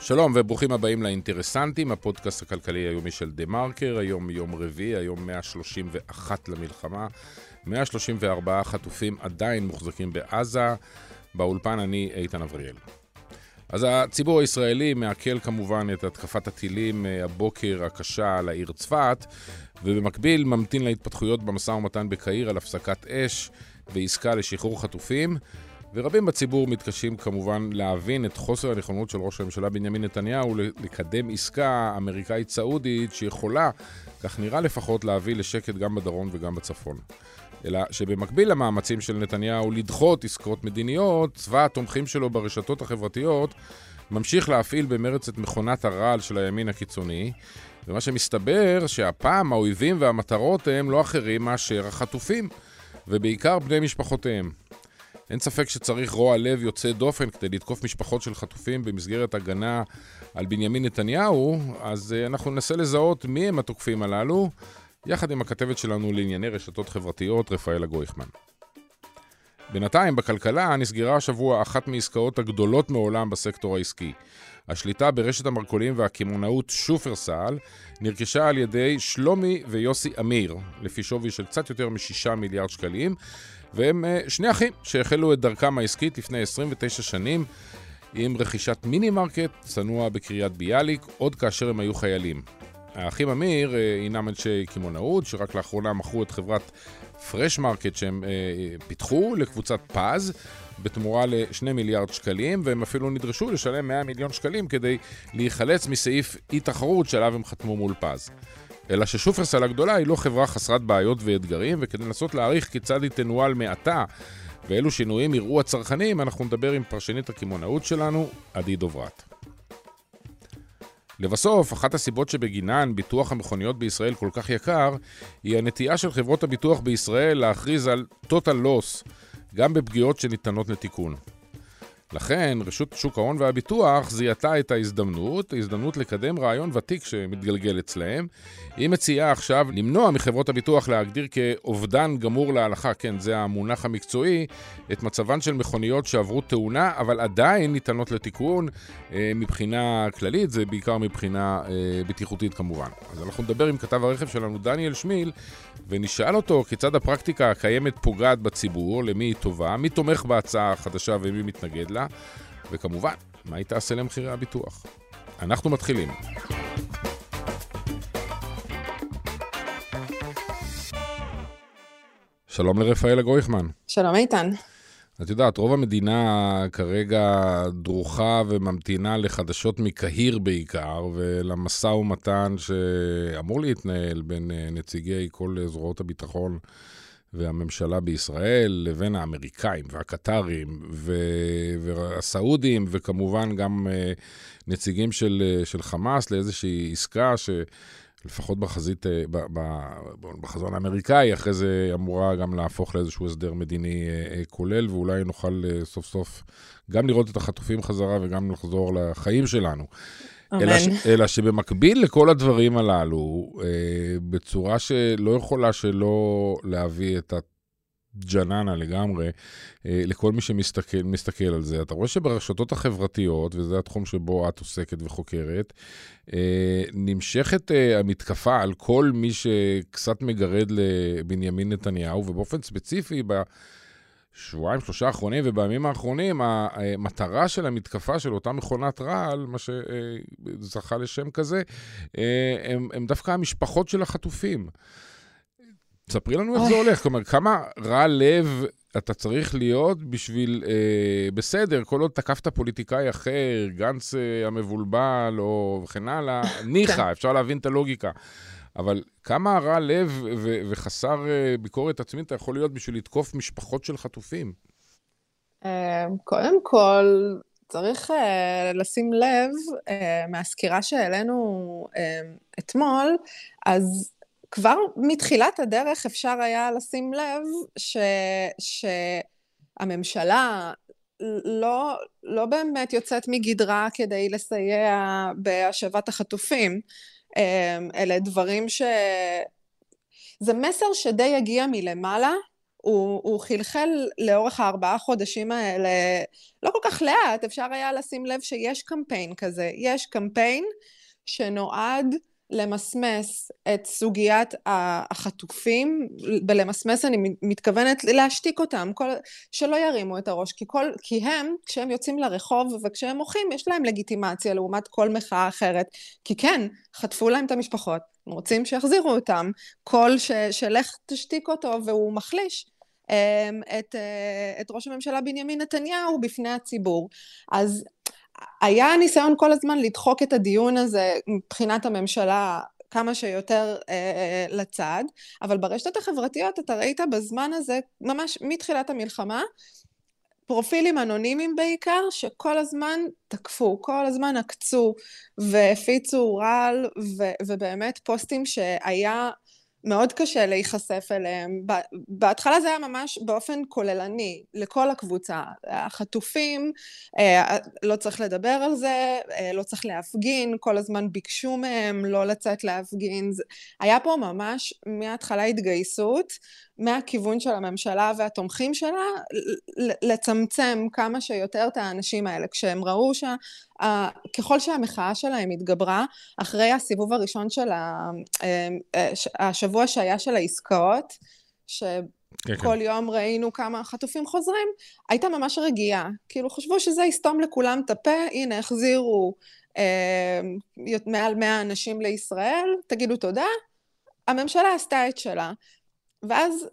שלום וברוכים הבאים לאינטרסנטים, הפודקאסט הכלכלי היומי של דה מרקר, היום יום רביעי, היום 131 למלחמה, 134 חטופים עדיין מוחזקים בעזה, באולפן אני איתן אבריאל. אז הציבור הישראלי מעכל כמובן את התקפת הטילים אה, הבוקר הקשה על העיר צפת, ובמקביל ממתין להתפתחויות במשא ומתן בקהיר על הפסקת אש ועסקה לשחרור חטופים. ורבים בציבור מתקשים כמובן להבין את חוסר הנכונות של ראש הממשלה בנימין נתניהו לקדם עסקה אמריקאית סעודית שיכולה, כך נראה לפחות, להביא לשקט גם בדרום וגם בצפון. אלא שבמקביל למאמצים של נתניהו לדחות עסקאות מדיניות, צבא התומכים שלו ברשתות החברתיות ממשיך להפעיל במרץ את מכונת הרעל של הימין הקיצוני, ומה שמסתבר שהפעם האויבים והמטרות הם לא אחרים מאשר החטופים, ובעיקר בני משפחותיהם. אין ספק שצריך רוע לב יוצא דופן כדי לתקוף משפחות של חטופים במסגרת הגנה על בנימין נתניהו, אז uh, אנחנו ננסה לזהות מי הם התוקפים הללו, יחד עם הכתבת שלנו לענייני רשתות חברתיות, רפאלה גויכמן. בינתיים, בכלכלה נסגרה השבוע אחת מעסקאות הגדולות מעולם בסקטור העסקי. השליטה ברשת המרכולים והקמעונאות שופרסל נרכשה על ידי שלומי ויוסי אמיר, לפי שווי של קצת יותר מ-6 מיליארד שקלים, והם אה, שני אחים שהחלו את דרכם העסקית לפני 29 שנים עם רכישת מיני מרקט צנוע בקריית ביאליק, עוד כאשר הם היו חיילים. האחים אמיר אה, הינם אנשי קמעונאות, שרק לאחרונה מכרו את חברת פרש מרקט שהם אה, פיתחו לקבוצת פז בתמורה ל-2 מיליארד שקלים, והם אפילו נדרשו לשלם 100 מיליון שקלים כדי להיחלץ מסעיף אי-תחרות שעליו הם חתמו מול פז. אלא ששופרסל הגדולה היא לא חברה חסרת בעיות ואתגרים, וכדי לנסות להעריך כיצד היא תנוהל מעתה ואילו שינויים יראו הצרכנים, אנחנו נדבר עם פרשנית הקמעונאות שלנו, עדי דוברת. לבסוף, אחת הסיבות שבגינן ביטוח המכוניות בישראל כל כך יקר, היא הנטייה של חברות הביטוח בישראל להכריז על total loss, גם בפגיעות שניתנות לתיקון. לכן, רשות שוק ההון והביטוח זיהתה את ההזדמנות, ההזדמנות לקדם רעיון ותיק שמתגלגל אצלהם. היא מציעה עכשיו למנוע מחברות הביטוח להגדיר כאובדן גמור להלכה, כן, זה המונח המקצועי, את מצבן של מכוניות שעברו תאונה, אבל עדיין ניתנות לתיקון אה, מבחינה כללית, זה בעיקר מבחינה אה, בטיחותית כמובן. אז אנחנו נדבר עם כתב הרכב שלנו, דניאל שמיל, ונשאל אותו כיצד הפרקטיקה הקיימת פוגעת בציבור, למי היא טובה, מי תומך בהצעה החדשה ומי מתנגד וכמובן, מה היא תעשה למחירי הביטוח. אנחנו מתחילים. שלום לרפאלה גויכמן. שלום איתן. את יודעת, רוב המדינה כרגע דרוכה וממתינה לחדשות מקהיר בעיקר, ולמשא ומתן שאמור להתנהל בין אה, נציגי כל זרועות הביטחון והממשלה בישראל, לבין האמריקאים והקטרים והסעודים, וכמובן גם אה, נציגים של, אה, של חמאס לאיזושהי עסקה ש... לפחות בחזית, אה, בחזון האמריקאי, אחרי זה אמורה גם להפוך לאיזשהו הסדר מדיני כולל, ואולי נוכל סוף סוף גם לראות את החטופים חזרה וגם לחזור לחיים שלנו. אלא, ש, אלא שבמקביל לכל הדברים הללו, בצורה שלא יכולה שלא להביא את ג'ננה לגמרי, אה, לכל מי שמסתכל על זה. אתה רואה שברשתות החברתיות, וזה התחום שבו את עוסקת וחוקרת, אה, נמשכת אה, המתקפה על כל מי שקצת מגרד לבנימין נתניהו, ובאופן ספציפי, ב... שבועיים, שלושה האחרונים ובימים האחרונים, המטרה של המתקפה של אותה מכונת רעל, מה שזכה לשם כזה, הם, הם דווקא המשפחות של החטופים. ספרי לנו איך זה הולך, כלומר, כמה רע לב אתה צריך להיות בשביל, אה, בסדר, כל עוד תקפת פוליטיקאי אחר, גנץ אה, המבולבל או וכן הלאה, ניחא, כן. אפשר להבין את הלוגיקה. אבל כמה רע לב ו- וחסר אה, ביקורת עצמית אתה יכול להיות בשביל לתקוף משפחות של חטופים? אה, קודם כל, צריך uh, לשים לב, uh, מהסקירה שהעלינו uh, אתמול, אז כבר מתחילת הדרך אפשר היה לשים לב ש, שהממשלה לא, לא באמת יוצאת מגדרה כדי לסייע בהשבת החטופים. אמ, אלה דברים ש... זה מסר שדי הגיע מלמעלה, הוא, הוא חלחל לאורך הארבעה חודשים האלה, לא כל כך לאט, אפשר היה לשים לב שיש קמפיין כזה. יש קמפיין שנועד למסמס את סוגיית החטופים, בלמסמס אני מתכוונת להשתיק אותם, כל, שלא ירימו את הראש, כי, כל, כי הם, כשהם יוצאים לרחוב וכשהם מוחים, יש להם לגיטימציה לעומת כל מחאה אחרת, כי כן, חטפו להם את המשפחות, הם רוצים שיחזירו אותם, קול שלך תשתיק אותו והוא מחליש. אמ, את, אה, את ראש הממשלה בנימין נתניהו בפני הציבור. אז היה ניסיון כל הזמן לדחוק את הדיון הזה מבחינת הממשלה כמה שיותר אה, לצד, אבל ברשתות החברתיות אתה ראית בזמן הזה, ממש מתחילת המלחמה, פרופילים אנונימיים בעיקר, שכל הזמן תקפו, כל הזמן עקצו והפיצו רעל, ובאמת פוסטים שהיה מאוד קשה להיחשף אליהם. בהתחלה זה היה ממש באופן כוללני, לכל הקבוצה. החטופים, אה, לא צריך לדבר על זה, אה, לא צריך להפגין, כל הזמן ביקשו מהם לא לצאת להפגין. היה פה ממש מההתחלה התגייסות, מהכיוון של הממשלה והתומכים שלה, לצמצם כמה שיותר את האנשים האלה. כשהם ראו שככל שהמחאה שלהם התגברה, אחרי הסיבוב הראשון של אה, השבוע שהיה של העסקאות, שכל כן, כן. יום ראינו כמה חטופים חוזרים, הייתה ממש רגיעה. כאילו חשבו שזה יסתום לכולם את הפה, הנה החזירו אה, מעל 100 אנשים לישראל, תגידו תודה. הממשלה עשתה את שלה. ואז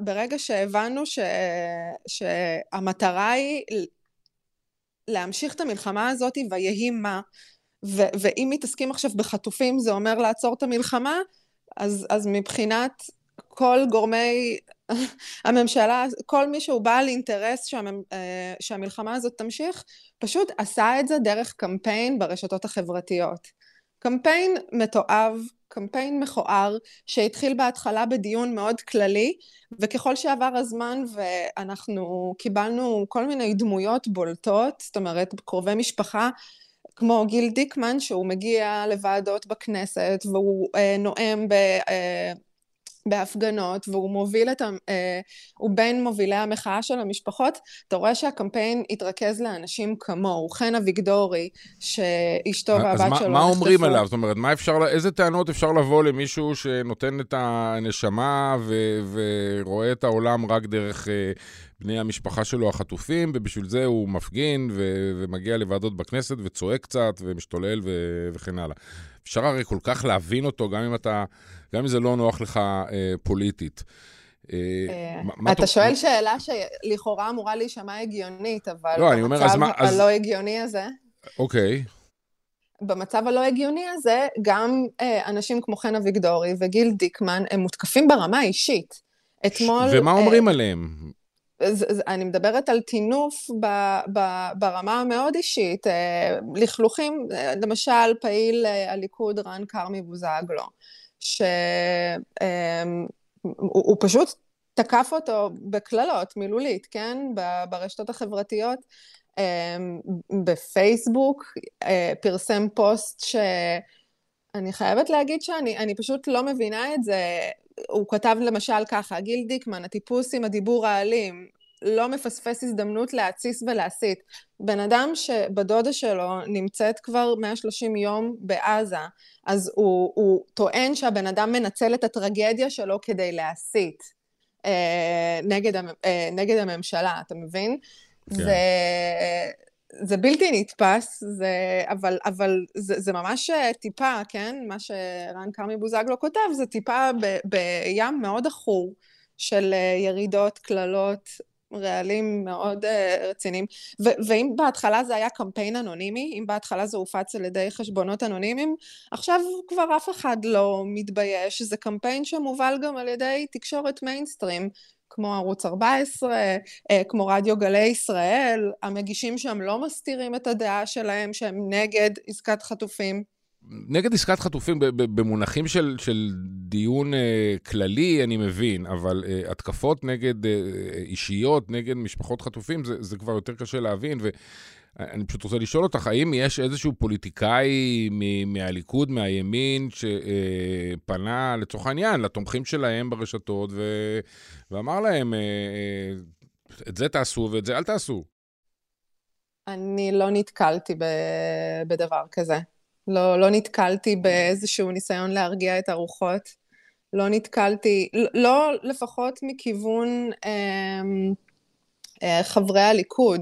ברגע שהבנו ש, שהמטרה היא להמשיך את המלחמה הזאת ויהי מה, ו, ואם מתעסקים עכשיו בחטופים זה אומר לעצור את המלחמה, אז, אז מבחינת כל גורמי הממשלה, כל מי שהוא בעל אינטרס שהמ, אה, שהמלחמה הזאת תמשיך, פשוט עשה את זה דרך קמפיין ברשתות החברתיות. קמפיין מתועב, קמפיין מכוער שהתחיל בהתחלה בדיון מאוד כללי וככל שעבר הזמן ואנחנו קיבלנו כל מיני דמויות בולטות, זאת אומרת קרובי משפחה כמו גיל דיקמן שהוא מגיע לוועדות בכנסת והוא אה, נואם ב... אה, בהפגנות והוא מוביל את ה... אה, הוא בין מובילי המחאה של המשפחות, אתה רואה שהקמפיין התרכז לאנשים כמוהו, חן אביגדורי, שאשתו והבת שלו נחטפו. אז מה אומרים עליו? זאת אומרת, מה אפשר, איזה טענות אפשר לבוא למישהו שנותן את הנשמה ו... ורואה את העולם רק דרך אה, בני המשפחה שלו החטופים, ובשביל זה הוא מפגין ו... ומגיע לוועדות בכנסת וצועק קצת ומשתולל ו... וכן הלאה. אפשר הרי כל כך להבין אותו, גם אם אתה... גם אם זה לא נוח לך אה, פוליטית. אה, אה אתה שואל שאלה שלכאורה אמורה להישמע הגיונית, אבל לא, במצב מה, אז... הלא הגיוני הזה... אוקיי. במצב הלא הגיוני הזה, גם אה, אנשים כמו חן אביגדורי וגיל דיקמן, הם מותקפים ברמה האישית. אתמול... ומה אה, אומרים עליהם? אני מדברת על טינוף ב, ב, ברמה המאוד אישית, אה, לכלוכים, אה, למשל פעיל הליכוד רן כרמי בוזגלו. שהוא פשוט תקף אותו בקללות, מילולית, כן? ברשתות החברתיות. אמ, בפייסבוק אה, פרסם פוסט שאני חייבת להגיד שאני פשוט לא מבינה את זה. הוא כתב למשל ככה, גיל דיקמן, הטיפוס עם הדיבור האלים, לא מפספס הזדמנות להתסיס ולהסית. בן אדם שבדודה שלו נמצאת כבר 130 יום בעזה, אז הוא, הוא טוען שהבן אדם מנצל את הטרגדיה שלו כדי להסית אה, נגד, אה, נגד הממשלה, אתה מבין? כן. זה, זה בלתי נתפס, זה, אבל, אבל זה, זה ממש טיפה, כן? מה שרן כרמי בוזגלו כותב, זה טיפה ב, בים מאוד עכור של אה, ירידות, קללות, רעלים מאוד uh, רציניים. ואם בהתחלה זה היה קמפיין אנונימי, אם בהתחלה זה הופץ על ידי חשבונות אנונימיים, עכשיו כבר אף אחד לא מתבייש, זה קמפיין שמובל גם על ידי תקשורת מיינסטרים. כמו ערוץ 14, אה, כמו רדיו גלי ישראל, המגישים שם לא מסתירים את הדעה שלהם שהם נגד עסקת חטופים. נגד עסקת חטופים במונחים של, של דיון אה, כללי, אני מבין, אבל אה, התקפות נגד אה, אישיות, נגד משפחות חטופים, זה, זה כבר יותר קשה להבין. ואני פשוט רוצה לשאול אותך, האם יש איזשהו פוליטיקאי מהליכוד, מהימין, שפנה לצורך העניין לתומכים שלהם ברשתות ו... ואמר להם, את זה תעשו ואת זה אל תעשו? אני לא נתקלתי בדבר כזה. לא, לא נתקלתי באיזשהו ניסיון להרגיע את הרוחות. לא נתקלתי, לא לפחות מכיוון אה, אה, חברי הליכוד.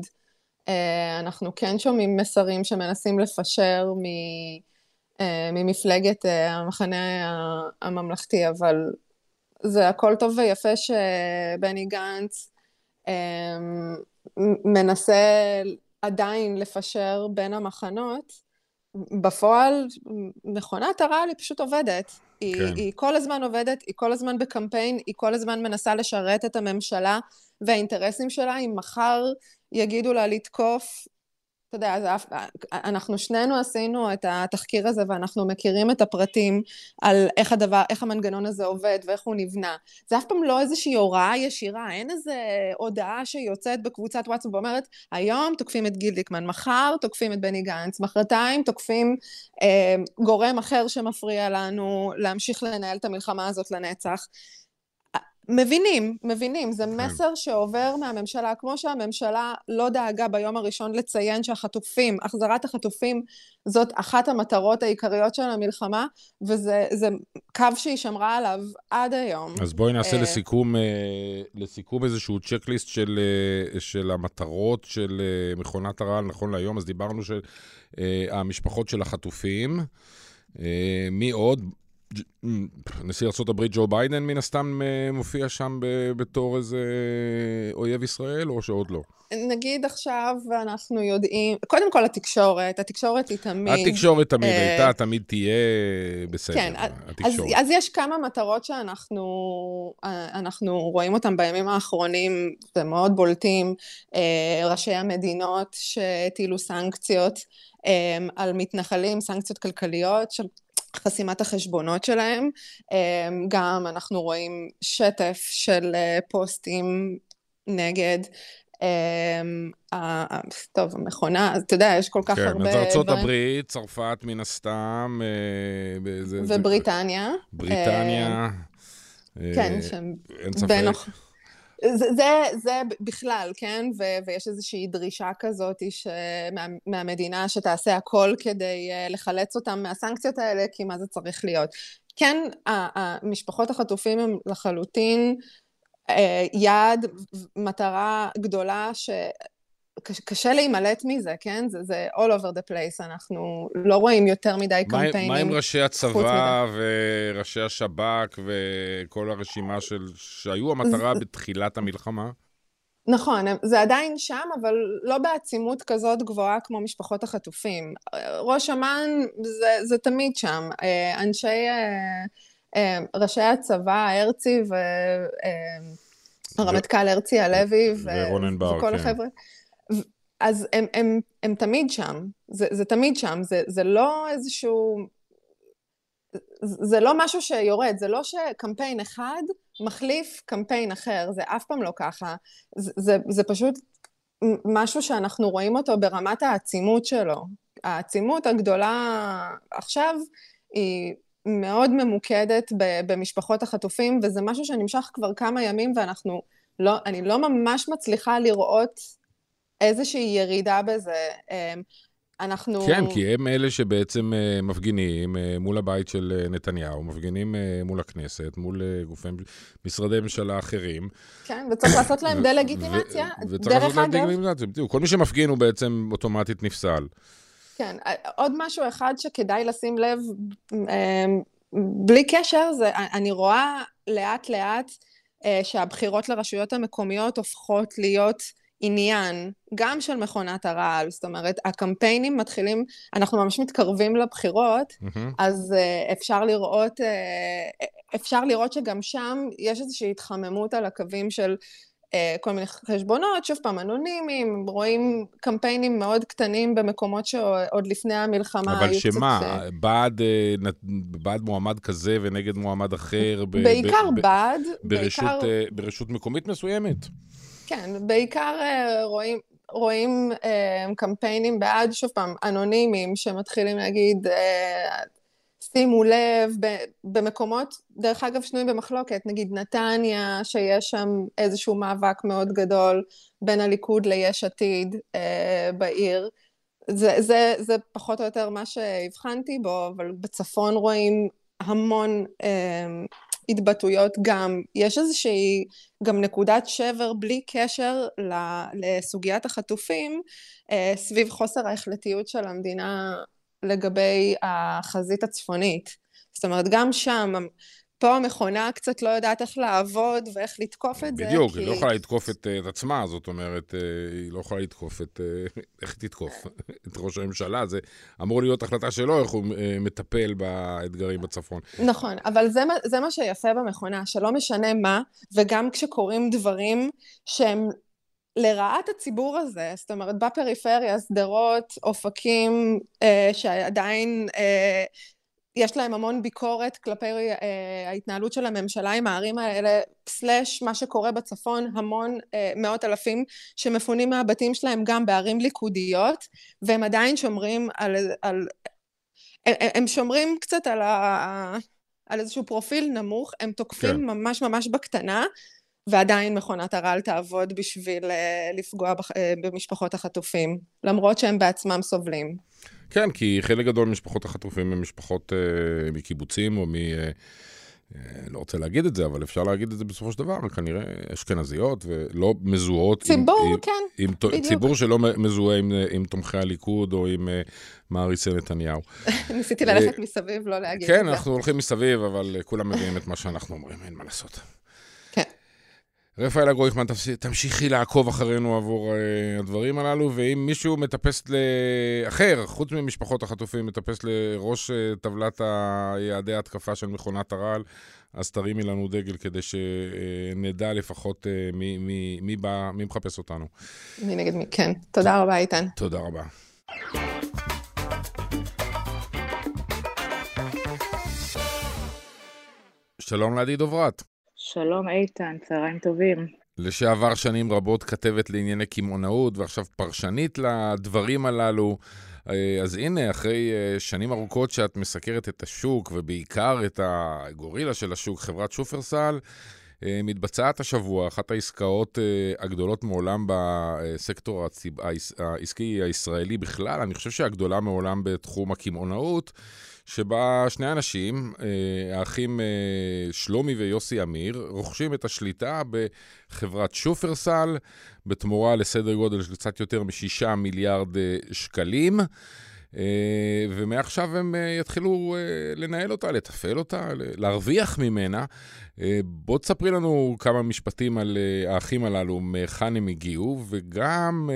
אה, אנחנו כן שומעים מסרים שמנסים לפשר מ, אה, ממפלגת אה, המחנה הממלכתי, אבל זה הכל טוב ויפה שבני גנץ מנסה עדיין לפשר בין המחנות. בפועל, מכונת הרעל היא פשוט עובדת. היא, כן. היא כל הזמן עובדת, היא כל הזמן בקמפיין, היא כל הזמן מנסה לשרת את הממשלה והאינטרסים שלה. אם מחר יגידו לה לתקוף אתה יודע, אף, אנחנו שנינו עשינו את התחקיר הזה ואנחנו מכירים את הפרטים על איך הדבר, איך המנגנון הזה עובד ואיך הוא נבנה. זה אף פעם לא איזושהי הוראה ישירה, אין איזה הודעה שיוצאת בקבוצת וואטסאפ ואומרת, היום תוקפים את גיל דיקמן, מחר תוקפים את בני גנץ, מחרתיים תוקפים אה, גורם אחר שמפריע לנו להמשיך לנהל את המלחמה הזאת לנצח. מבינים, מבינים, זה כן. מסר שעובר מהממשלה, כמו שהממשלה לא דאגה ביום הראשון לציין שהחטופים, החזרת החטופים זאת אחת המטרות העיקריות של המלחמה, וזה קו שהיא שמרה עליו עד היום. אז בואי נעשה אה, לסיכום, אה, לסיכום איזשהו צ'קליסט של, אה, של המטרות של מכונת הרעל נכון להיום, אז דיברנו שהמשפחות של החטופים, מי עוד? נשיא ארה"ב ג'ו ביידן מן הסתם אה, מופיע שם בתור איזה אויב ישראל, או שעוד לא? נגיד עכשיו אנחנו יודעים, קודם כל התקשורת, התקשורת היא תמיד... התקשורת תמיד אה, הייתה, תמיד תהיה בסדר, כן, התקשורת. אז, אז יש כמה מטרות שאנחנו אנחנו רואים אותן בימים האחרונים, ומאוד בולטים, אה, ראשי המדינות שהטילו סנקציות. על מתנחלים, סנקציות כלכליות, חסימת החשבונות שלהם. אמ, גם אנחנו רואים שטף של אה, פוסטים נגד אמ, טוב, המכונה, אתה יודע, יש כל כך כן, הרבה... כן, אז ארצות הברית, צרפת מן הסתם. אה, ובריטניה. בריטניה. אה, כן, שהם... אין ספק. זה, זה, זה בכלל, כן? ו, ויש איזושהי דרישה כזאת שמה, מהמדינה שתעשה הכל כדי uh, לחלץ אותם מהסנקציות האלה, כי מה זה צריך להיות. כן, משפחות החטופים הם לחלוטין uh, יעד, מטרה גדולה ש... קשה להימלט מזה, כן? זה, זה all over the place, אנחנו לא רואים יותר מדי קמפיינים. מה עם ראשי הצבא וראשי השב"כ וכל הרשימה של... שהיו המטרה בתחילת המלחמה? נכון, זה עדיין שם, אבל לא בעצימות כזאת גבוהה כמו משפחות החטופים. ראש אמ"ן זה, זה תמיד שם. אנשי, אה, אה, ראשי הצבא, הרצי והרמטכ"ל אה, הרצי הלוי ורונן בר, וכל כן. החבר'ה. אז הם, הם, הם תמיד שם, זה, זה תמיד שם, זה, זה לא איזשהו... זה לא משהו שיורד, זה לא שקמפיין אחד מחליף קמפיין אחר, זה אף פעם לא ככה. זה, זה, זה פשוט משהו שאנחנו רואים אותו ברמת העצימות שלו. העצימות הגדולה עכשיו היא מאוד ממוקדת במשפחות החטופים, וזה משהו שנמשך כבר כמה ימים, ואנחנו לא, אני לא ממש מצליחה לראות איזושהי ירידה בזה. אמ, אנחנו... כן, כי הם אלה שבעצם אה, מפגינים אה, מול הבית של אה, נתניהו, מפגינים מול הכנסת, מול גופי משרדי ממשלה אחרים. כן, וצריך לעשות להם דה-לגיטימציה. וצריך לעשות להם דה-לגיטימציה, בדיוק. כל מי שמפגין הוא בעצם אוטומטית נפסל. כן, עוד משהו אחד שכדאי לשים לב, בלי קשר, זה, אני רואה לאט-לאט שהבחירות לרשויות המקומיות הופכות להיות... עניין, גם של מכונת הרעל, זאת אומרת, הקמפיינים מתחילים, אנחנו ממש מתקרבים לבחירות, mm-hmm. אז uh, אפשר לראות, uh, אפשר לראות שגם שם יש איזושהי התחממות על הקווים של אה, כל מיני חשבונות, שוב פעם אנונימיים, רואים קמפיינים מאוד קטנים במקומות שעוד לפני המלחמה היו קצת... אבל שמה, בעד, בעד מועמד כזה ונגד מועמד אחר? בעיקר ב- בעד. ברשות, בעיקר... אה, ברשות מקומית מסוימת? כן, בעיקר רואים, רואים קמפיינים בעד, שוב פעם, אנונימיים, שמתחילים להגיד... שימו לב, במקומות, דרך אגב, שנויים במחלוקת, נגיד נתניה, שיש שם איזשהו מאבק מאוד גדול בין הליכוד ליש עתיד אה, בעיר. זה, זה, זה פחות או יותר מה שהבחנתי בו, אבל בצפון רואים המון אה, התבטאויות גם. יש איזושהי גם נקודת שבר בלי קשר לסוגיית החטופים, אה, סביב חוסר ההחלטיות של המדינה לגבי החזית הצפונית. זאת אומרת, גם שם, פה המכונה קצת לא יודעת איך לעבוד ואיך לתקוף את בדיוק, זה. בדיוק, כי... היא לא יכולה לתקוף את, את עצמה, זאת אומרת, אה, היא לא יכולה לתקוף את... אה, איך תתקוף? את ראש הממשלה, זה אמור להיות החלטה שלו, איך הוא אה, מטפל באתגרים בצפון. נכון, אבל זה, זה מה שיפה במכונה, שלא משנה מה, וגם כשקורים דברים שהם לרעת הציבור הזה, זאת אומרת בפריפריה, שדרות, אופקים, אה, שעדיין אה, יש להם המון ביקורת כלפי אה, ההתנהלות של הממשלה עם הערים האלה, סלאש מה שקורה בצפון, המון אה, מאות אלפים שמפונים מהבתים שלהם גם בערים ליכודיות, והם עדיין שומרים על... על הם, הם שומרים קצת על, ה, על איזשהו פרופיל נמוך, הם תוקפים כן. ממש ממש בקטנה, ועדיין מכונת הרעל תעבוד בשביל אה, לפגוע אה, במשפחות החטופים, למרות שהם בעצמם סובלים. כן, כי חלק גדול ממשפחות החטופים הם משפחות אה, מקיבוצים או מ... אה, לא רוצה להגיד את זה, אבל אפשר להגיד את זה בסופו של דבר, כנראה אשכנזיות ולא מזוהות ציבור, עם... כן, עם, בדיוק. ציבור שלא מזוהה עם, עם תומכי הליכוד או עם uh, מעריצי נתניהו. ניסיתי ללכת מסביב, לא להגיד כן, את זה. כן, אנחנו הולכים מסביב, אבל כולם מביאים את מה שאנחנו אומרים, אין מה לעשות. רפאלה גרויכמן, תמשיכי לעקוב אחרינו עבור uh, הדברים הללו, ואם מישהו מטפס לאחר, חוץ ממשפחות החטופים, מטפס לראש uh, טבלת יעדי ההתקפה של מכונת הרעל, אז תרימי לנו דגל כדי שנדע uh, לפחות מי, מי, מי בא, מי מחפש אותנו. מי נגד מי, כן. תודה רבה, איתן. תודה רבה. שלום לעדי דוברת. שלום איתן, צהריים טובים. לשעבר שנים רבות כתבת לענייני קמעונאות, ועכשיו פרשנית לדברים הללו. אה, אז הנה, אחרי אה, שנים ארוכות שאת מסקרת את השוק, ובעיקר את הגורילה של השוק, חברת שופרסל, אה, מתבצעת השבוע אחת העסקאות הגדולות מעולם בסקטור העסקי הישראלי בכלל, אני חושב שהגדולה מעולם בתחום הקמעונאות. שבה שני אנשים, אה, האחים אה, שלומי ויוסי אמיר, רוכשים את השליטה בחברת שופרסל, בתמורה לסדר גודל של קצת יותר משישה מיליארד אה, שקלים. אה, ומעכשיו הם אה, יתחילו אה, לנהל אותה, לתפעל אותה, להרוויח ממנה. בוא תספרי לנו כמה משפטים על האחים הללו, מהיכן הם הגיעו, וגם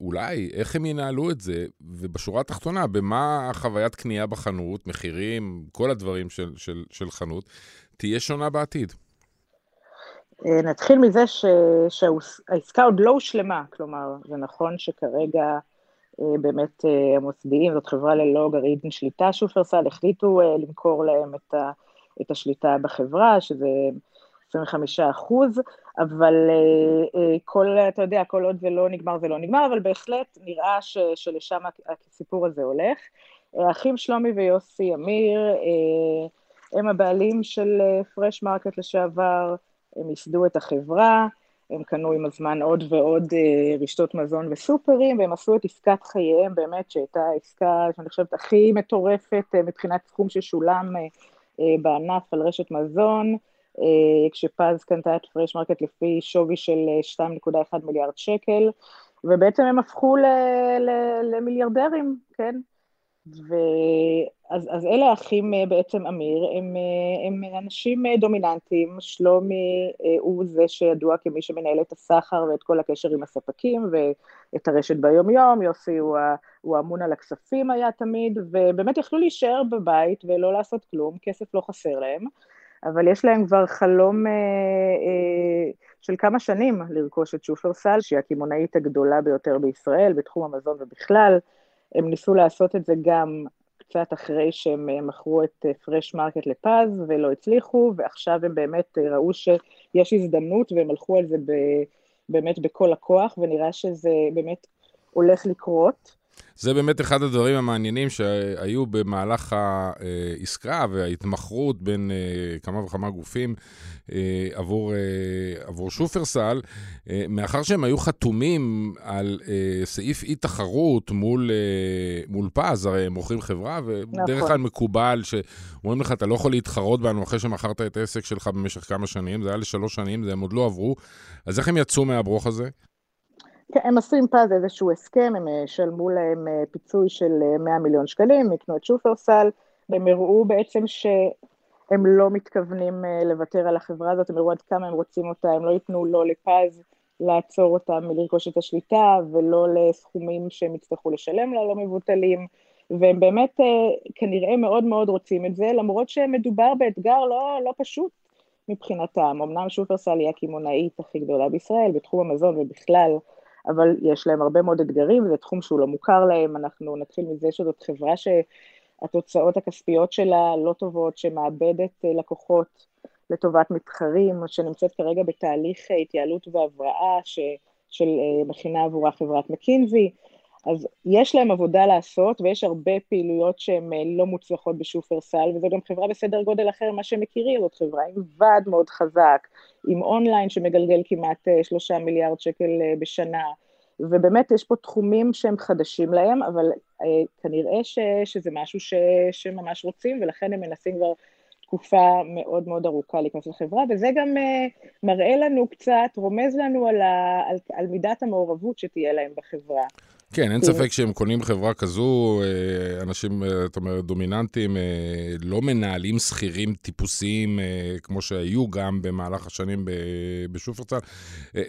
אולי איך הם ינהלו את זה, ובשורה התחתונה, במה חוויית קנייה בחנות, מחירים, כל הדברים של, של, של חנות, תהיה שונה בעתיד. נתחיל מזה ש, שהעסקה עוד לא הושלמה, כלומר, זה נכון שכרגע באמת אה, המוסדיים, זאת חברה ללא גרעין שליטה, שופרסל, החליטו אה, למכור להם את, ה, את השליטה בחברה, שזה 25 אחוז, אבל כל, אתה יודע, כל עוד זה לא נגמר זה לא נגמר, אבל בהחלט נראה ש, שלשם הסיפור הזה הולך. האחים שלומי ויוסי אמיר הם הבעלים של פרש מרקט לשעבר, הם ייסדו את החברה, הם קנו עם הזמן עוד ועוד אה, רשתות מזון וסופרים, והם עשו את עסקת חייהם באמת, שהייתה עסקה שאני חושבת הכי מטורפת אה, מבחינת סכום ששולם אה, בענף על רשת מזון, כשפז קנתה את פרש מרקט לפי שווי של 2.1 מיליארד שקל, ובעצם הם הפכו למיליארדרים, כן? ואז אז אלה האחים אה, בעצם אמיר, הם, אה, הם אנשים אה, דומיננטיים, שלומי הוא זה שידוע כמי שמנהל את הסחר ואת כל הקשר עם הספקים ואת הרשת ביומיום, יוסי הוא, הוא אמון על הכספים היה תמיד, ובאמת יכלו להישאר בבית ולא לעשות כלום, כסף לא חסר להם. אבל יש להם כבר חלום אה, אה, של כמה שנים לרכוש את שופרסל, שהיא הקמעונאית הגדולה ביותר בישראל, בתחום המזון ובכלל. הם ניסו לעשות את זה גם קצת אחרי שהם אה, מכרו את פרש אה, מרקט לפז ולא הצליחו, ועכשיו הם באמת אה, ראו שיש הזדמנות והם הלכו על זה באמת בכל הכוח, ונראה שזה באמת הולך לקרות. זה באמת אחד הדברים המעניינים שהיו במהלך העסקה וההתמחרות בין אה, כמה וכמה גופים אה, עבור, אה, עבור שופרסל, מאחר שהם היו חתומים על סעיף אי-תחרות מול, מול פז, הרי הם מוכרים חברה, ובדרך נכון. כלל מקובל שאומרים לך, אתה לא יכול להתחרות בנו אחרי שמכרת את העסק שלך במשך כמה שנים, זה היה לשלוש שנים, הם עוד לא עברו, אז איך הם יצאו מהברוך הזה? כן, הם עשו עם פז איזשהו הסכם, הם אה, שלמו להם אה, פיצוי של 100 אה, מיליון שקלים, יקנו את שופרסל, והם הראו בעצם שהם לא מתכוונים לוותר על החברה הזאת, הם הראו עד כמה הם רוצים אותה, הם לא ייתנו לא לפז לעצור אותה מלרכוש את השליטה, ולא לסכומים שהם יצטרכו לשלם לה לא מבוטלים, והם באמת כנראה מאוד מאוד רוצים את זה, למרות שמדובר באתגר לא, לא פשוט מבחינתם. אמנם שופרסל היא הקמעונאית הכי גדולה בישראל, בתחום המזון ובכלל, אבל יש להם הרבה מאוד אתגרים, זה תחום שהוא לא מוכר להם, אנחנו נתחיל מזה שזאת חברה שהתוצאות הכספיות שלה לא טובות, שמאבדת אה, לקוחות לטובת מתחרים, שנמצאת כרגע בתהליך אה, התייעלות והבראה ש, של אה, מכינה עבורה חברת מקינזי, אז יש להם עבודה לעשות, ויש הרבה פעילויות שהן לא מוצלחות בשופרסל, וזו גם חברה בסדר גודל אחר ממה שהם מכירים, זאת חברה עם ועד מאוד חזק, עם אונליין שמגלגל כמעט שלושה מיליארד שקל בשנה, ובאמת יש פה תחומים שהם חדשים להם, אבל אה, כנראה ש, שזה משהו ש, שממש רוצים, ולכן הם מנסים כבר תקופה מאוד מאוד ארוכה להיכנס לחברה, וזה גם אה, מראה לנו קצת, רומז לנו על, ה, על, על מידת המעורבות שתהיה להם בחברה. כן, אין ספק שהם קונים חברה כזו, אה, אנשים, אה, את אומרת, דומיננטיים, אה, לא מנהלים שכירים טיפוסיים כמו שהיו גם במהלך השנים בשופרסל.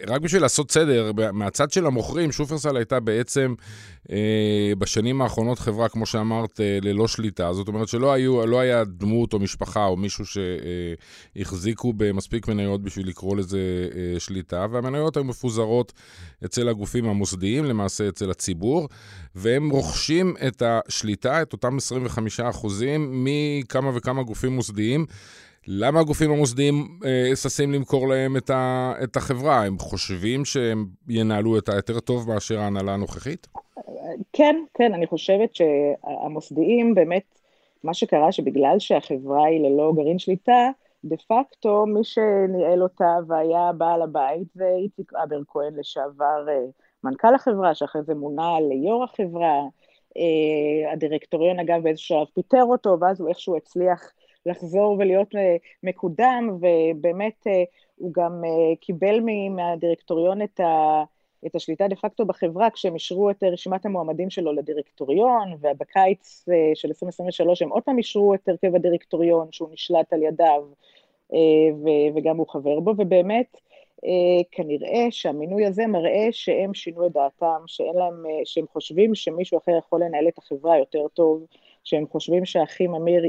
רק בשביל לעשות סדר, מהצד של המוכרים, שופרסל הייתה בעצם בשנים האחרונות חברה, כמו שאמרת, ללא שליטה. זאת אומרת שלא היו, לא היה דמות או משפחה או מישהו שהחזיקו במספיק מניות בשביל לקרוא לזה שליטה, והמניות היו מפוזרות אצל הגופים המוסדיים, למעשה אצל הציבור, והם רוכשים את השליטה, את אותם 25 אחוזים, מכמה וכמה גופים מוסדיים. למה הגופים המוסדיים אה, למכור להם את, ה, את החברה? הם חושבים שהם ינהלו אותה יותר טוב מאשר ההנהלה הנוכחית? כן, כן, אני חושבת שהמוסדיים באמת, מה שקרה שבגלל שהחברה היא ללא גרעין שליטה, דה פקטו מי שניהל אותה והיה בעל הבית זה איציק אבר כהן לשעבר אה, מנכ"ל החברה, שאחרי זה מונה ליו"ר החברה, אה, הדירקטוריון אגב באיזשהו שלב פיטר אותו, ואז הוא איכשהו הצליח לחזור ולהיות אה, מקודם, ובאמת הוא גם קיבל מהדירקטוריון את ה... את השליטה דה פקטו בחברה כשהם אישרו את רשימת המועמדים שלו לדירקטוריון, ובקיץ של 2023 הם עוד פעם אישרו את הרכב הדירקטוריון שהוא נשלט על ידיו, וגם הוא חבר בו, ובאמת כנראה שהמינוי הזה מראה שהם שינו את דעתם, שאין להם, שהם חושבים שמישהו אחר יכול לנהל את החברה יותר טוב, שהם חושבים שהאחים אמיר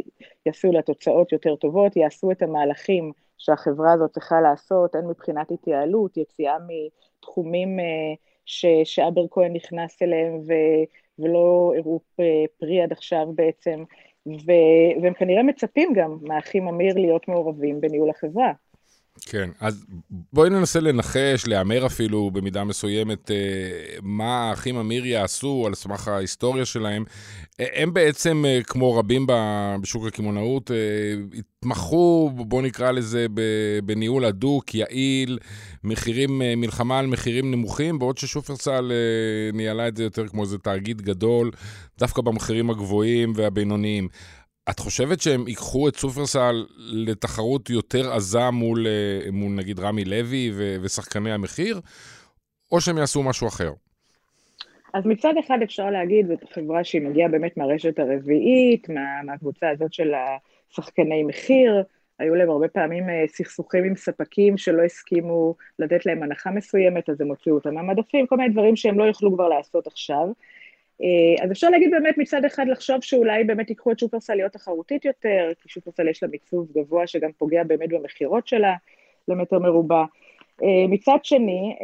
יעשו לה תוצאות יותר טובות, יעשו את המהלכים שהחברה הזאת צריכה לעשות, הן מבחינת התייעלות, יציאה מתחומים ש, שאבר כהן נכנס אליהם ו, ולא הראו פרי עד עכשיו בעצם, והם כנראה מצפים גם מהאחים אמיר להיות מעורבים בניהול החברה. כן, אז בואי ננסה לנחש, להמר אפילו במידה מסוימת, אה, מה האחים אמיר יעשו על סמך ההיסטוריה שלהם. אה, הם בעצם, אה, כמו רבים בשוק הקמעונאות, התמחו, בואו נקרא לזה, בניהול הדוק, יעיל, מחירים, מלחמה על מחירים נמוכים, בעוד ששופרסל ניהלה את זה יותר כמו איזה תאגיד גדול, דווקא במחירים הגבוהים והבינוניים. את חושבת שהם ייקחו את סופרסל לתחרות יותר עזה מול, אה, מול נגיד רמי לוי ו- ושחקני המחיר, או שהם יעשו משהו אחר? אז מצד אחד אפשר להגיד, זאת חברה שהיא מגיעה באמת מהרשת הרביעית, מה, מהקבוצה הזאת של השחקני מחיר, היו להם הרבה פעמים אה, סכסוכים עם ספקים שלא הסכימו לתת להם הנחה מסוימת, אז הם הוציאו אותם מהמדפים, כל מיני דברים שהם לא יוכלו כבר לעשות עכשיו. אז אפשר להגיד באמת מצד אחד לחשוב שאולי באמת ייקחו את שופרסל להיות תחרותית יותר, כי שופרסל יש לה מיצוב גבוה שגם פוגע באמת במכירות שלה למטר מרובע. מצד שני,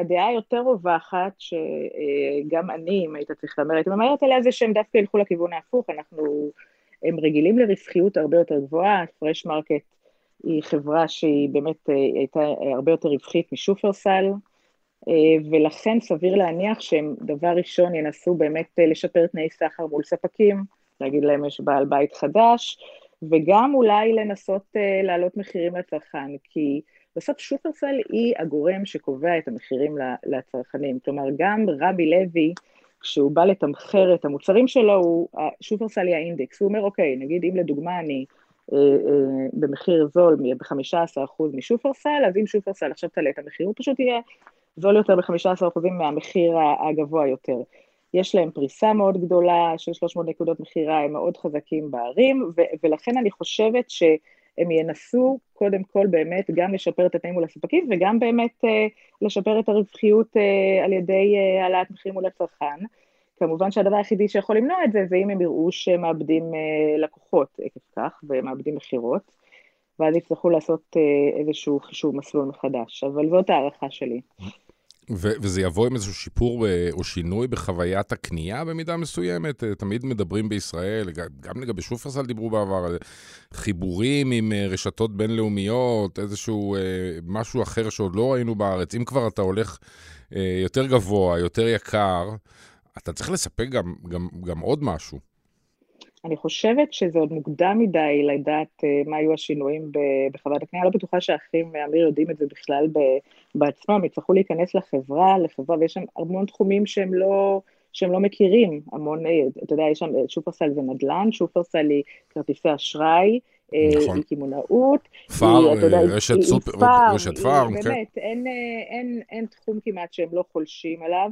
הדעה היותר רווחת, שגם אני, אם היית צריך להמר, הייתי מהמרת עליה, זה שהם דווקא ילכו לכיוון ההפוך, אנחנו, הם רגילים לרווחיות הרבה יותר גבוהה, פרש מרקט היא חברה שהיא באמת הייתה הרבה יותר רווחית משופרסל, ולכן סביר להניח שהם דבר ראשון ינסו באמת לשפר תנאי סחר מול ספקים, להגיד להם יש בעל בית חדש, וגם אולי לנסות להעלות מחירים לצרכן, כי בסוף שופרסל היא הגורם שקובע את המחירים לצרכנים, כלומר גם רבי לוי, כשהוא בא לתמחר את המוצרים שלו, הוא, שופרסל היא האינדקס, הוא אומר אוקיי, נגיד אם לדוגמה אני אה, אה, במחיר זול ב-15% משופרסל, אז אם שופרסל עכשיו תעלה את המחיר, הוא פשוט יהיה זול יותר ב-15% מהמחיר הגבוה יותר. יש להם פריסה מאוד גדולה של 300 נקודות מכירה, הם מאוד חזקים בערים, ולכן אני חושבת שהם ינסו קודם כל באמת גם לשפר את התנאים מול הספקים, וגם באמת אה, לשפר את הרווחיות אה, על ידי אה, העלאת אה, מחירים מול הצרכן. כמובן שהדבר היחידי שיכול למנוע את זה, זה אם הם יראו שהם מאבדים אה, לקוחות עקב כך, ומאבדים מכירות, ואז יצטרכו לעשות אה, איזשהו חישוב מסלול מחדש, אבל זאת הערכה שלי. ו- וזה יבוא עם איזשהו שיפור אה, או שינוי בחוויית הקנייה במידה מסוימת? אה, תמיד מדברים בישראל, גם לגבי שופרסל דיברו בעבר, על חיבורים עם אה, רשתות בינלאומיות, איזשהו משהו אחר שעוד לא ראינו בארץ. אם כבר אתה הולך יותר גבוה, יותר יקר, אתה צריך לספק גם, גם, גם עוד משהו. אני חושבת שזה עוד מוקדם מדי לדעת uh, מה היו השינויים בחוויית הקנייה, לא בטוחה שהאחים ואמיר יודעים את זה בכלל בעצמם, יצטרכו להיכנס לחברה, לחברה, ויש שם המון תחומים שהם לא, שהם לא מכירים, המון, אה, אתה יודע, יש שם, אה, שופרסל זה נדל"ן, שופרסל היא כרטיסי אשראי, נכון. היא קמעונאות, פאר, רשת סופר, רשת פארם, כן. באמת, אין, אין, אין תחום כמעט שהם לא חולשים עליו.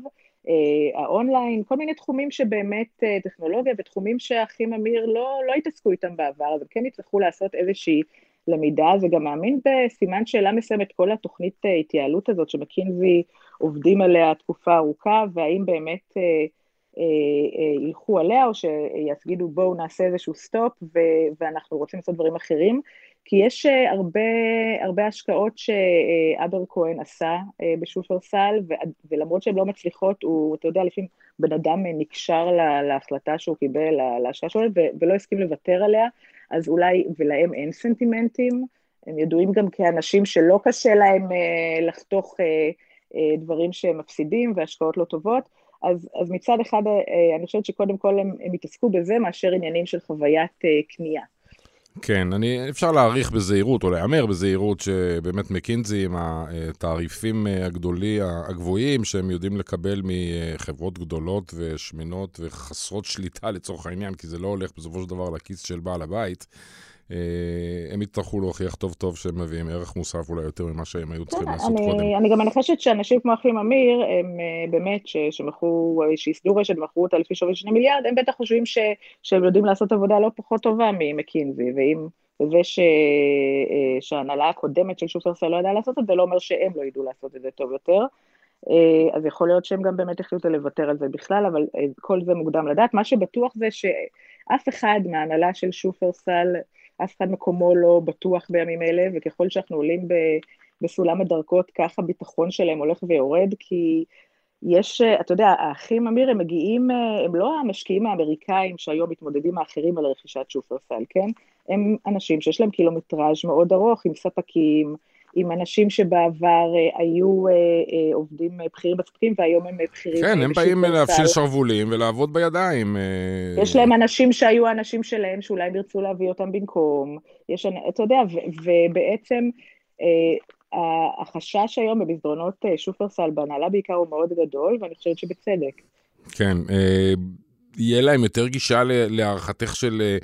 אה, האונליין, כל מיני תחומים שבאמת אה, טכנולוגיה ותחומים שהאחים אמיר לא, לא התעסקו איתם בעבר, אבל כן יצטרכו לעשות איזושהי למידה, וגם מאמין בסימן שאלה מסוימת כל התוכנית אה, התייעלות הזאת שמקינזי עובדים עליה תקופה ארוכה, והאם באמת ילכו עליה או שיגידו בואו נעשה איזשהו סטופ ואנחנו רוצים לעשות דברים אחרים. כי יש אה, הרבה, הרבה השקעות שאבר כהן עשה אה, בשופרסל, ולמרות שהן לא מצליחות, הוא, אתה יודע, לפעמים בן אדם נקשר להחלטה שהוא קיבל, להשקעה שלו, ולא הסכים לוותר עליה, אז אולי, ולהם אין סנטימנטים, הם ידועים גם כאנשים שלא קשה להם אה, לחתוך דברים שהם מפסידים והשקעות לא טובות, אז, אז מצד אחד אני חושבת שקודם כל הם, הם יתעסקו בזה מאשר עניינים של חוויית קנייה. כן, אני, אפשר להעריך בזהירות, או להמר בזהירות, שבאמת מקינזי עם התעריפים הגדולי, הגבוהים, שהם יודעים לקבל מחברות גדולות ושמנות וחסרות שליטה לצורך העניין, כי זה לא הולך בסופו של דבר לכיס של בעל הבית. אה, הם יצטרכו להוכיח טוב טוב שהם מביאים ערך מוסף אולי יותר ממה שהם היו צריכים לעשות אני, קודם. אני גם מנחשת שאנשים כמו אחים אמיר, הם אה, באמת, שמכרו, שייסדו רשת ומכרו אותה לפי שווי שני מיליארד, הם בטח חושבים ש, שהם יודעים לעשות עבודה לא פחות טובה ממקינזי, ואם זה ש, אה, שההנהלה הקודמת של שופרסל לא ידעה לעשות את זה, לא אומר שהם לא ידעו לעשות את זה טוב יותר. אז יכול להיות שהם גם באמת החליטו לוותר על זה בכלל, אבל כל זה מוקדם לדעת. מה שבטוח זה שאף אחד מההנהלה של שופרסל, אף אחד מקומו לא בטוח בימים אלה, וככל שאנחנו עולים בסולם הדרגות, כך הביטחון שלהם הולך ויורד, כי יש, אתה יודע, האחים אמיר, הם מגיעים, הם לא המשקיעים האמריקאים שהיום מתמודדים האחרים על רכישת שופרסל, כן? הם אנשים שיש להם קילומטראז' מאוד ארוך עם ספקים, עם אנשים שבעבר אה, היו אה, אה, עובדים בכירים בספקים והיום הם בכירים כן, הם באים להפשיל שרוולים ולעבוד בידיים. יש להם אנשים שהיו האנשים שלהם שאולי הם ירצו להביא אותם במקום. יש, אתה יודע, ובעצם החשש היום במסדרונות שופרסל בהנהלה בעיקר הוא מאוד גדול, ואני חושבת שבצדק. כן, יהיה להם יותר גישה להערכתך של...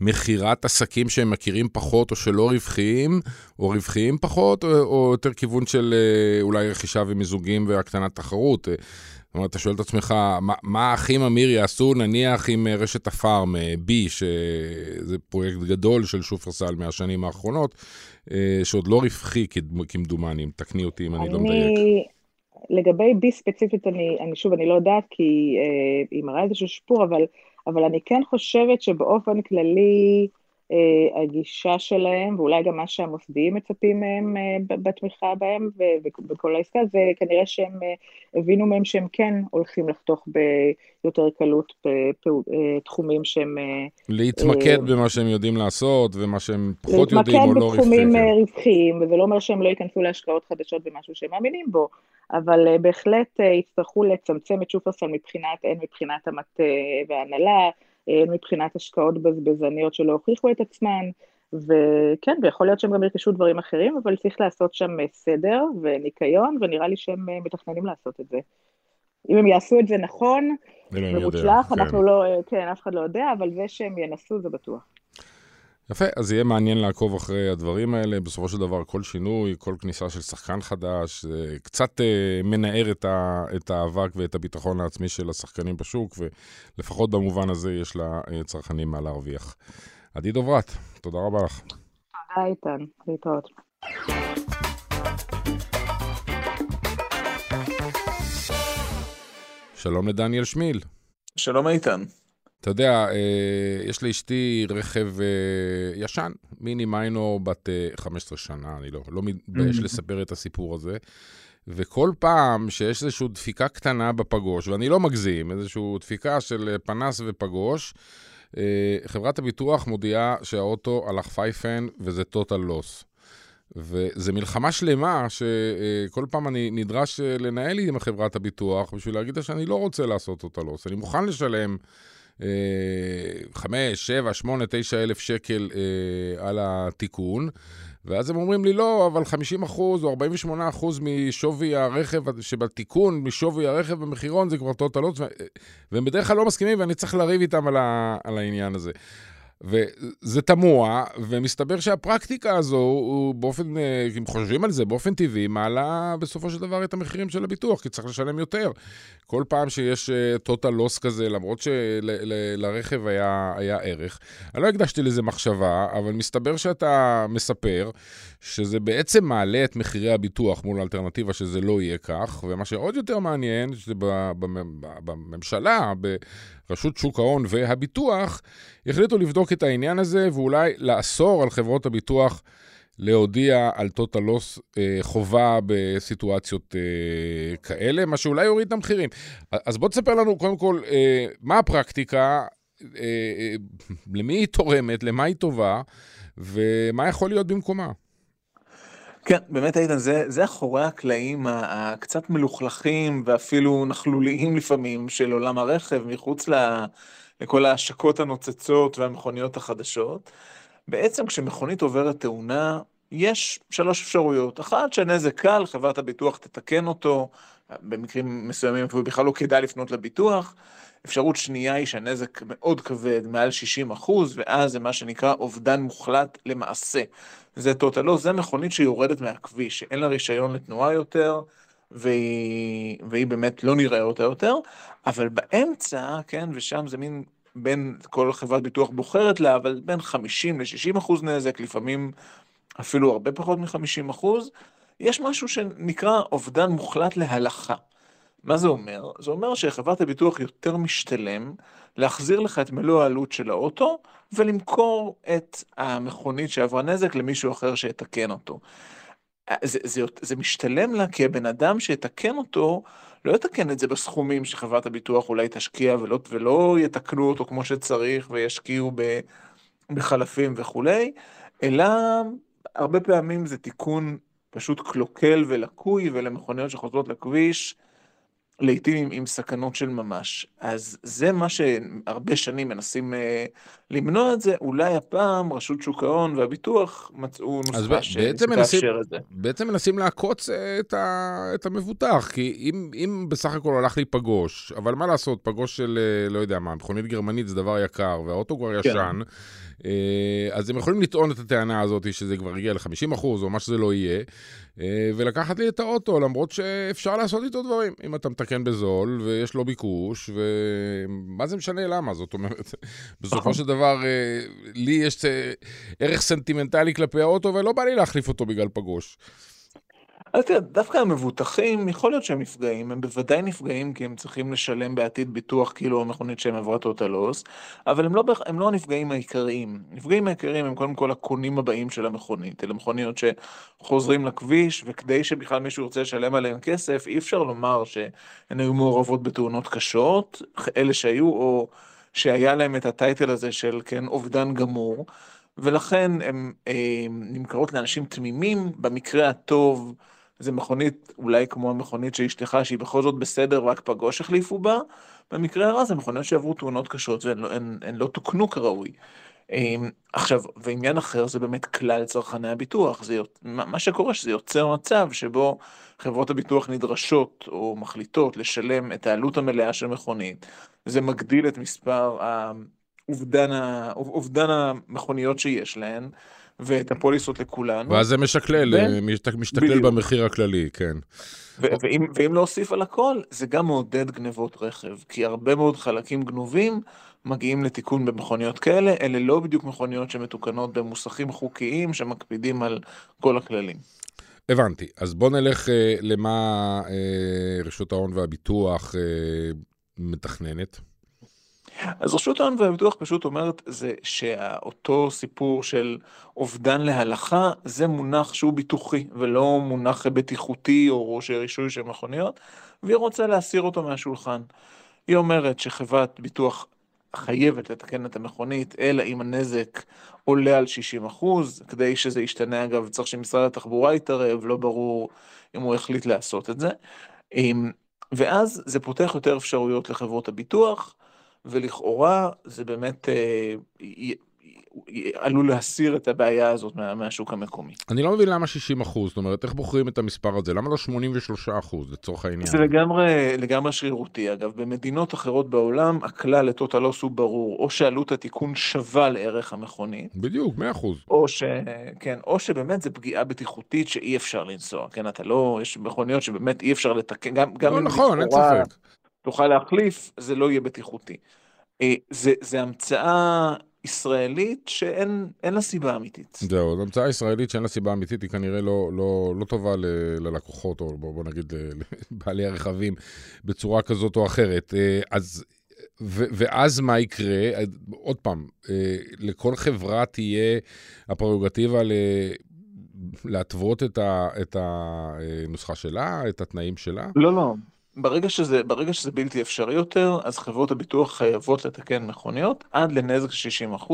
מכירת עסקים שהם מכירים פחות או שלא רווחיים, או רווחיים פחות, או, או יותר כיוון של אה, אולי רכישה ומיזוגים והקטנת תחרות. זאת אומרת, אתה שואל את עצמך, מה, מה האחים אמיר יעשו נניח עם אה, רשת הפארם אה, שזה פרויקט גדול של שופרסל מהשנים האחרונות, שעוד לא רווחי כמדומני, תקני אותי אם אני, אני לא מדייק. לגבי בי ספציפית, אני, אני שוב, אני לא יודעת כי אה, היא מראה איזשהו שיפור, אבל, אבל אני כן חושבת שבאופן כללי, הגישה שלהם, ואולי גם מה שהמוסדיים מצפים מהם אה, בתמיכה בהם ובכל העסקה, זה כנראה שהם אה, הבינו מהם שהם כן הולכים לחתוך ביותר קלות בתחומים שהם... להתמקד במה שהם יודעים לעשות, ומה שהם פחות יודעים או לא רווחיים. להתמקד בתחומים רווחיים, וזה לא אומר שהם לא ייכנסו להשקעות חדשות במשהו שהם מאמינים בו, אבל בהחלט יצטרכו לצמצם את שופרסל מבחינת, הן מבחינת המטה וההנהלה, מבחינת השקעות בזבזניות שלא הוכיחו את עצמן, וכן, ויכול להיות שהם גם ירכשו דברים אחרים, אבל צריך לעשות שם סדר וניקיון, ונראה לי שהם אה, מתכננים לעשות את זה. אם הם יעשו את זה נכון ומוצלח, כן. אנחנו לא, אה, כן, אף אחד לא יודע, אבל זה שהם ינסו זה בטוח. יפה, אז יהיה מעניין לעקוב אחרי הדברים האלה. בסופו של דבר, כל שינוי, כל כניסה של שחקן חדש, זה קצת אה, מנער את, ה, את האבק ואת הביטחון העצמי של השחקנים בשוק, ולפחות במובן הזה יש לצרכנים מה להרוויח. עדי דוברת, תודה רבה לך. תודה, איתן. להתראות. שלום לדניאל שמיל. שלום איתן. אתה יודע, אה, יש לאשתי רכב אה, ישן, מיני מיינור בת 15 אה, שנה, אני לא, לא מתבייש mm-hmm. לספר את הסיפור הזה. וכל פעם שיש איזושהי דפיקה קטנה בפגוש, ואני לא מגזים, איזושהי דפיקה של פנס ופגוש, חברת הביטוח מודיעה שהאוטו הלך פייפן וזה total loss. וזה מלחמה שלמה שכל פעם אני נדרש לנהל עם חברת הביטוח בשביל להגיד לה שאני לא רוצה לעשות אותה לוס. אני מוכן לשלם 5, 7, 8, 9 אלף שקל אה, על התיקון, ואז הם אומרים לי, לא, אבל 50 אחוז או 48 אחוז משווי הרכב שבתיקון, משווי הרכב במחירון, זה כבר טוטלות, והם בדרך כלל לא מסכימים, ואני צריך לריב איתם על, ה, על העניין הזה. וזה תמוה, ומסתבר שהפרקטיקה הזו, באופן, אה, אם חושבים על זה, באופן טבעי, מעלה בסופו של דבר את המחירים של הביטוח, כי צריך לשלם יותר. כל פעם שיש total loss כזה, למרות שלרכב היה, היה ערך. אני לא הקדשתי לזה מחשבה, אבל מסתבר שאתה מספר שזה בעצם מעלה את מחירי הביטוח מול האלטרנטיבה שזה לא יהיה כך, ומה שעוד יותר מעניין, שזה ברשות שוק ההון והביטוח, החליטו לבדוק את העניין הזה ואולי לאסור על חברות הביטוח להודיע על total loss אה, חובה בסיטואציות אה, כאלה, מה שאולי יוריד את המחירים. אז בוא תספר לנו קודם כל אה, מה הפרקטיקה, אה, אה, למי היא תורמת, למה היא טובה, ומה יכול להיות במקומה. כן, באמת איתן, זה, זה אחורי הקלעים הקצת מלוכלכים ואפילו נכלוליים לפעמים של עולם הרכב, מחוץ ל, לכל ההשקות הנוצצות והמכוניות החדשות. בעצם כשמכונית עוברת תאונה, יש שלוש אפשרויות. אחת, שהנזק קל, חברת הביטוח תתקן אותו, במקרים מסוימים אפילו בכלל לא כדאי לפנות לביטוח. אפשרות שנייה היא שהנזק מאוד כבד, מעל 60 אחוז, ואז זה מה שנקרא אובדן מוחלט למעשה. זה טוטל, לא, זה מכונית שיורדת מהכביש, שאין לה רישיון לתנועה יותר, והיא, והיא באמת לא נראה אותה יותר, אבל באמצע, כן, ושם זה מין בין כל חברת ביטוח בוחרת לה, אבל בין 50 ל-60 אחוז נזק, לפעמים אפילו הרבה פחות מ-50 אחוז, יש משהו שנקרא אובדן מוחלט להלכה. מה זה אומר? זה אומר שחברת הביטוח יותר משתלם להחזיר לך את מלוא העלות של האוטו ולמכור את המכונית שעברה נזק למישהו אחר שיתקן אותו. זה, זה, זה משתלם לה כי הבן אדם שיתקן אותו לא יתקן את זה בסכומים שחברת הביטוח אולי תשקיע ולא, ולא יתקנו אותו כמו שצריך וישקיעו בחלפים וכולי, אלא הרבה פעמים זה תיקון פשוט קלוקל ולקוי ולמכוניות שחוזרות לכביש. לעתים עם, עם סכנות של ממש. אז זה מה שהרבה שנים מנסים אה, למנוע את זה, אולי הפעם רשות שוק ההון והביטוח מצאו נוסחה שתאפשר את זה. בעצם מנסים לעקוץ אה, את, ה, את המבוטח, כי אם, אם בסך הכל הלך לי פגוש, אבל מה לעשות, פגוש של, אה, לא יודע מה, מכונית גרמנית זה דבר יקר, והאוטו כבר כן. ישן, אה, אז הם יכולים לטעון את הטענה הזאת שזה כבר הגיע ל-50% או מה שזה לא יהיה, אה, ולקחת לי את האוטו, למרות שאפשר לעשות איתו דברים. אם אתה מתקן בזול ויש לו ביקוש, ומה זה משנה למה? זאת אומרת, בסופו של דבר, אה, לי יש ערך סנטימנטלי כלפי האוטו, ולא בא לי להחליף אותו בגלל פגוש. אז תראה, דווקא המבוטחים, יכול להיות שהם נפגעים, הם בוודאי נפגעים כי הם צריכים לשלם בעתיד ביטוח כאילו המכונית שהם עברה טוטל לוס, אבל הם לא, הם לא הנפגעים העיקריים. הנפגעים העיקריים הם קודם כל הקונים הבאים של המכונית, אלה מכוניות שחוזרים לכביש, וכדי שבכלל מישהו ירצה לשלם עליהם כסף, אי אפשר לומר שהן היו מעורבות בתאונות קשות, אלה שהיו, או שהיה להם את הטייטל הזה של כן אובדן גמור. ולכן הן אה, נמכרות לאנשים תמימים, במקרה הטוב זה מכונית אולי כמו המכונית של אשתך שהיא בכל זאת בסדר רק פגוש החליפו בה, במקרה הרע זה מכוניות שעברו תאונות קשות והן לא, הן, הן לא תוקנו כראוי. אה, עכשיו, ועניין אחר זה באמת כלל צרכני הביטוח, זה, מה שקורה שזה יוצר מצב שבו חברות הביטוח נדרשות או מחליטות לשלם את העלות המלאה של מכונית, זה מגדיל את מספר אובדן, ה... אובדן המכוניות שיש להן, ואת הפוליסות לכולנו. ואז זה משקלל, ו... אה, משתכלל בדיוק. במחיר הכללי, כן. ו- ואם, ואם להוסיף על הכל, זה גם מעודד גנבות רכב, כי הרבה מאוד חלקים גנובים מגיעים לתיקון במכוניות כאלה, אלה לא בדיוק מכוניות שמתוקנות במוסכים חוקיים שמקפידים על כל הכללים. הבנתי, אז בוא נלך אה, למה אה, רשות ההון והביטוח אה, מתכננת. אז רשות ההון והביטוח פשוט אומרת זה שאותו סיפור של אובדן להלכה זה מונח שהוא ביטוחי ולא מונח בטיחותי או רישוי של מכוניות והיא רוצה להסיר אותו מהשולחן. היא אומרת שחברת ביטוח חייבת לתקן את המכונית, אלא אם הנזק עולה על 60 אחוז, כדי שזה ישתנה אגב צריך שמשרד התחבורה יתערב, לא ברור אם הוא החליט לעשות את זה. ואז זה פותח יותר אפשרויות לחברות הביטוח, ולכאורה זה באמת אה, עלול להסיר את הבעיה הזאת מה, מהשוק המקומי. אני לא מבין למה 60 אחוז, זאת אומרת, איך בוחרים את המספר הזה? למה לא 83 אחוז לצורך העניין? זה לגמרי, לגמרי שרירותי. אגב, במדינות אחרות בעולם, הכלל לטוטל לוס הוא ברור, או שעלות התיקון שווה לערך המכונית. בדיוק, 100 אחוז. או ש... כן, או שבאמת זה פגיעה בטיחותית שאי אפשר לנסוע. כן, אתה לא, יש מכוניות שבאמת אי אפשר לתקן, גם, גם לא, נכון, אין ספק. תוכל להחליף, זה לא יהיה בטיחותי. אה, זה, זה המצאה ישראלית שאין לה סיבה אמיתית. זהו, זו המצאה ישראלית שאין לה סיבה אמיתית, היא כנראה לא, לא, לא טובה ל, ללקוחות, או בוא, בוא נגיד לבעלי הרכבים, בצורה כזאת או אחרת. אה, אז, ו, ואז מה יקרה? עוד פעם, אה, לכל חברה תהיה הפררוגטיבה ל... להתוות את, ה, את הנוסחה שלה, את התנאים שלה? לא, לא. ברגע שזה, ברגע שזה בלתי אפשרי יותר, אז חברות הביטוח חייבות לתקן מכוניות עד לנזק 60%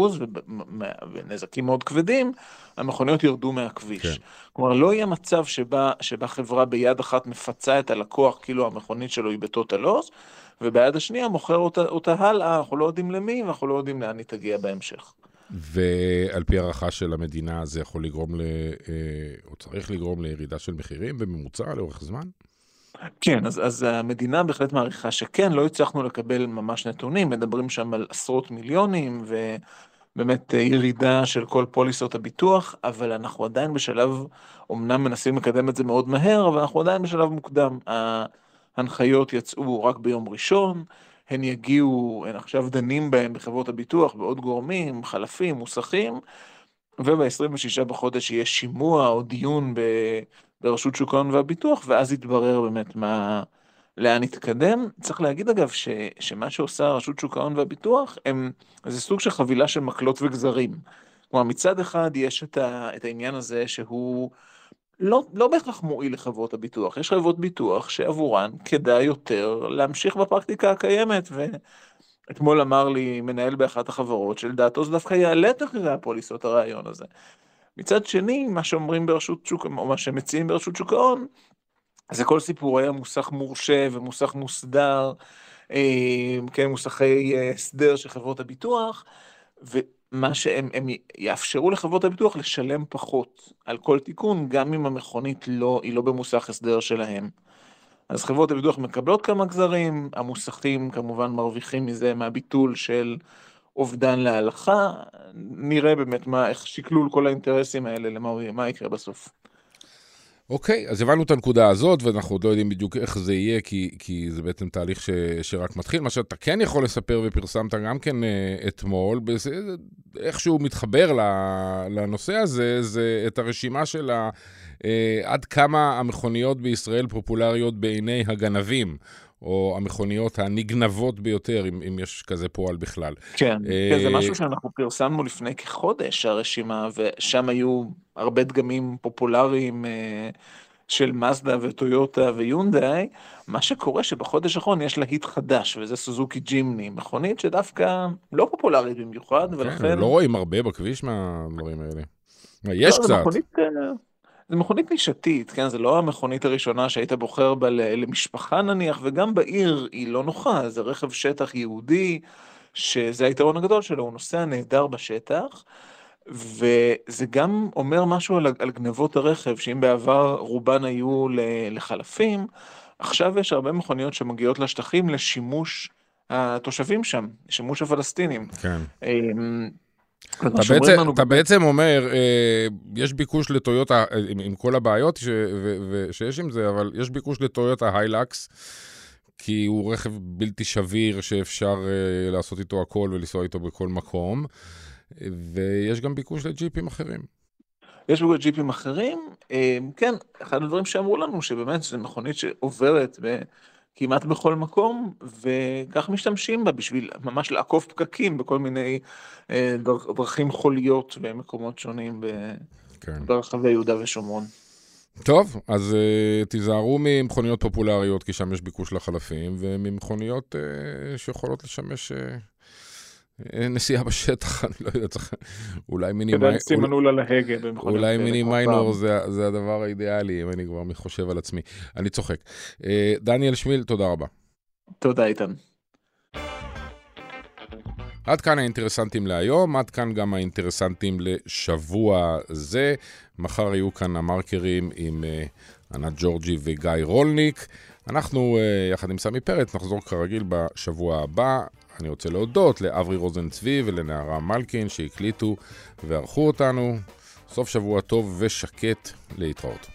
ונזקים מאוד כבדים, המכוניות ירדו מהכביש. כן. כלומר, לא יהיה מצב שבה, שבה חברה ביד אחת מפצה את הלקוח כאילו המכונית שלו היא בטוטל לוס, וביד השנייה מוכר אותה, אותה הלאה, אנחנו לא יודעים למי ואנחנו לא יודעים לאן היא תגיע בהמשך. ועל פי הערכה של המדינה זה יכול לגרום, ל, אה, או צריך לגרום לירידה של מחירים בממוצע לאורך זמן? כן, אז, אז המדינה בהחלט מעריכה שכן, לא הצלחנו לקבל ממש נתונים, מדברים שם על עשרות מיליונים ובאמת ירידה של כל פוליסות הביטוח, אבל אנחנו עדיין בשלב, אמנם מנסים לקדם את זה מאוד מהר, אבל אנחנו עדיין בשלב מוקדם. ההנחיות יצאו רק ביום ראשון, הן יגיעו, הן עכשיו דנים בהן בחברות הביטוח, בעוד גורמים, חלפים, מוסכים, וב-26 בחודש יהיה שימוע או דיון ב... ברשות שוק ההון והביטוח, ואז יתברר באמת מה, לאן נתקדם. צריך להגיד אגב, ש, שמה שעושה רשות שוק ההון והביטוח, הם, זה סוג של חבילה של מקלות וגזרים. כלומר, מצד אחד יש את, ה, את העניין הזה שהוא לא, לא בהכרח מועיל לחברות הביטוח. יש חברות ביטוח שעבורן כדאי יותר להמשיך בפרקטיקה הקיימת, ואתמול אמר לי מנהל באחת החברות שלדעתו זה דווקא יעלה את מחירי הפוליסות הרעיון הזה. מצד שני, מה שאומרים ברשות שוק, או מה שמציעים ברשות שוק ההון, זה כל סיפורי המוסך מורשה ומוסך מוסדר, אה, כן, מוסכי אה, הסדר של חברות הביטוח, ומה שהם הם יאפשרו לחברות הביטוח לשלם פחות על כל תיקון, גם אם המכונית לא, היא לא במוסך הסדר שלהם. אז חברות הביטוח מקבלות כמה גזרים, המוסכים כמובן מרוויחים מזה מהביטול של אובדן להלכה, נראה באמת מה, איך שקלול כל האינטרסים האלה, למה מה יקרה בסוף. אוקיי, אז הבנו את הנקודה הזאת, ואנחנו עוד לא יודעים בדיוק איך זה יהיה, כי, כי זה בעצם תהליך ש, שרק מתחיל. מה שאתה כן יכול לספר ופרסמת גם כן אה, אתמול, בזה, איכשהו מתחבר לנושא הזה, זה את הרשימה של אה, עד כמה המכוניות בישראל פופולריות בעיני הגנבים. או המכוניות הנגנבות ביותר, אם, אם יש כזה פועל בכלל. כן, אה... כן, זה משהו שאנחנו פרסמנו לפני כחודש, הרשימה, ושם היו הרבה דגמים פופולריים אה, של מזדה וטויוטה ויונדאי. מה שקורה שבחודש האחרון יש להיט חדש, וזה סוזוקי ג'ימני, מכונית שדווקא לא פופולרית במיוחד, כן, ולכן... לא רואים הרבה בכביש מהדברים האלה. יש לא, קצת. מכונית, אה, זה מכונית נישתית, כן? זה לא המכונית הראשונה שהיית בוחר בה למשפחה נניח, וגם בעיר היא לא נוחה, זה רכב שטח יהודי, שזה היתרון הגדול שלו, הוא נוסע נהדר בשטח, וזה גם אומר משהו על, על גנבות הרכב, שאם בעבר רובן היו לחלפים, עכשיו יש הרבה מכוניות שמגיעות לשטחים לשימוש התושבים שם, לשימוש הפלסטינים. כן. אתה בעצם, אתה בעצם אומר, אה, יש ביקוש לטויוטה, עם, עם כל הבעיות ש, ו, ו, שיש עם זה, אבל יש ביקוש לטויוטה היילקס, כי הוא רכב בלתי שביר שאפשר אה, לעשות איתו הכל ולנסוע איתו בכל מקום, ויש גם ביקוש לג'יפים אחרים. יש ביקוש לג'יפים אחרים, אה, כן, אחד הדברים שאמרו לנו, שבאמת זו מכונית שעוברת ב... כמעט בכל מקום, וכך משתמשים בה בשביל ממש לעקוף פקקים בכל מיני אה, דרכים חוליות במקומות שונים כן. ברחבי יהודה ושומרון. טוב, אז uh, תיזהרו ממכוניות פופולריות, כי שם יש ביקוש לחלפים, וממכוניות uh, שיכולות לשמש uh, נסיעה בשטח, אני לא יודע, צריך... אולי מיני מיינור... כדאי לשים מנעול על ההגה אולי מיני מיינור זה, זה הדבר האידיאלי, אם אני כבר חושב על עצמי. אני צוחק. אה, דניאל שמיל, תודה רבה. תודה, איתן. עד כאן האינטרסנטים להיום, עד כאן גם האינטרסנטים לשבוע זה. מחר יהיו כאן המרקרים עם uh, ענת ג'ורג'י וגיא רולניק. אנחנו, uh, יחד עם סמי פרץ, נחזור כרגיל בשבוע הבא. אני רוצה להודות לאברי רוזן צבי ולנערה מלקין שהקליטו וערכו אותנו. סוף שבוע טוב ושקט להתראות.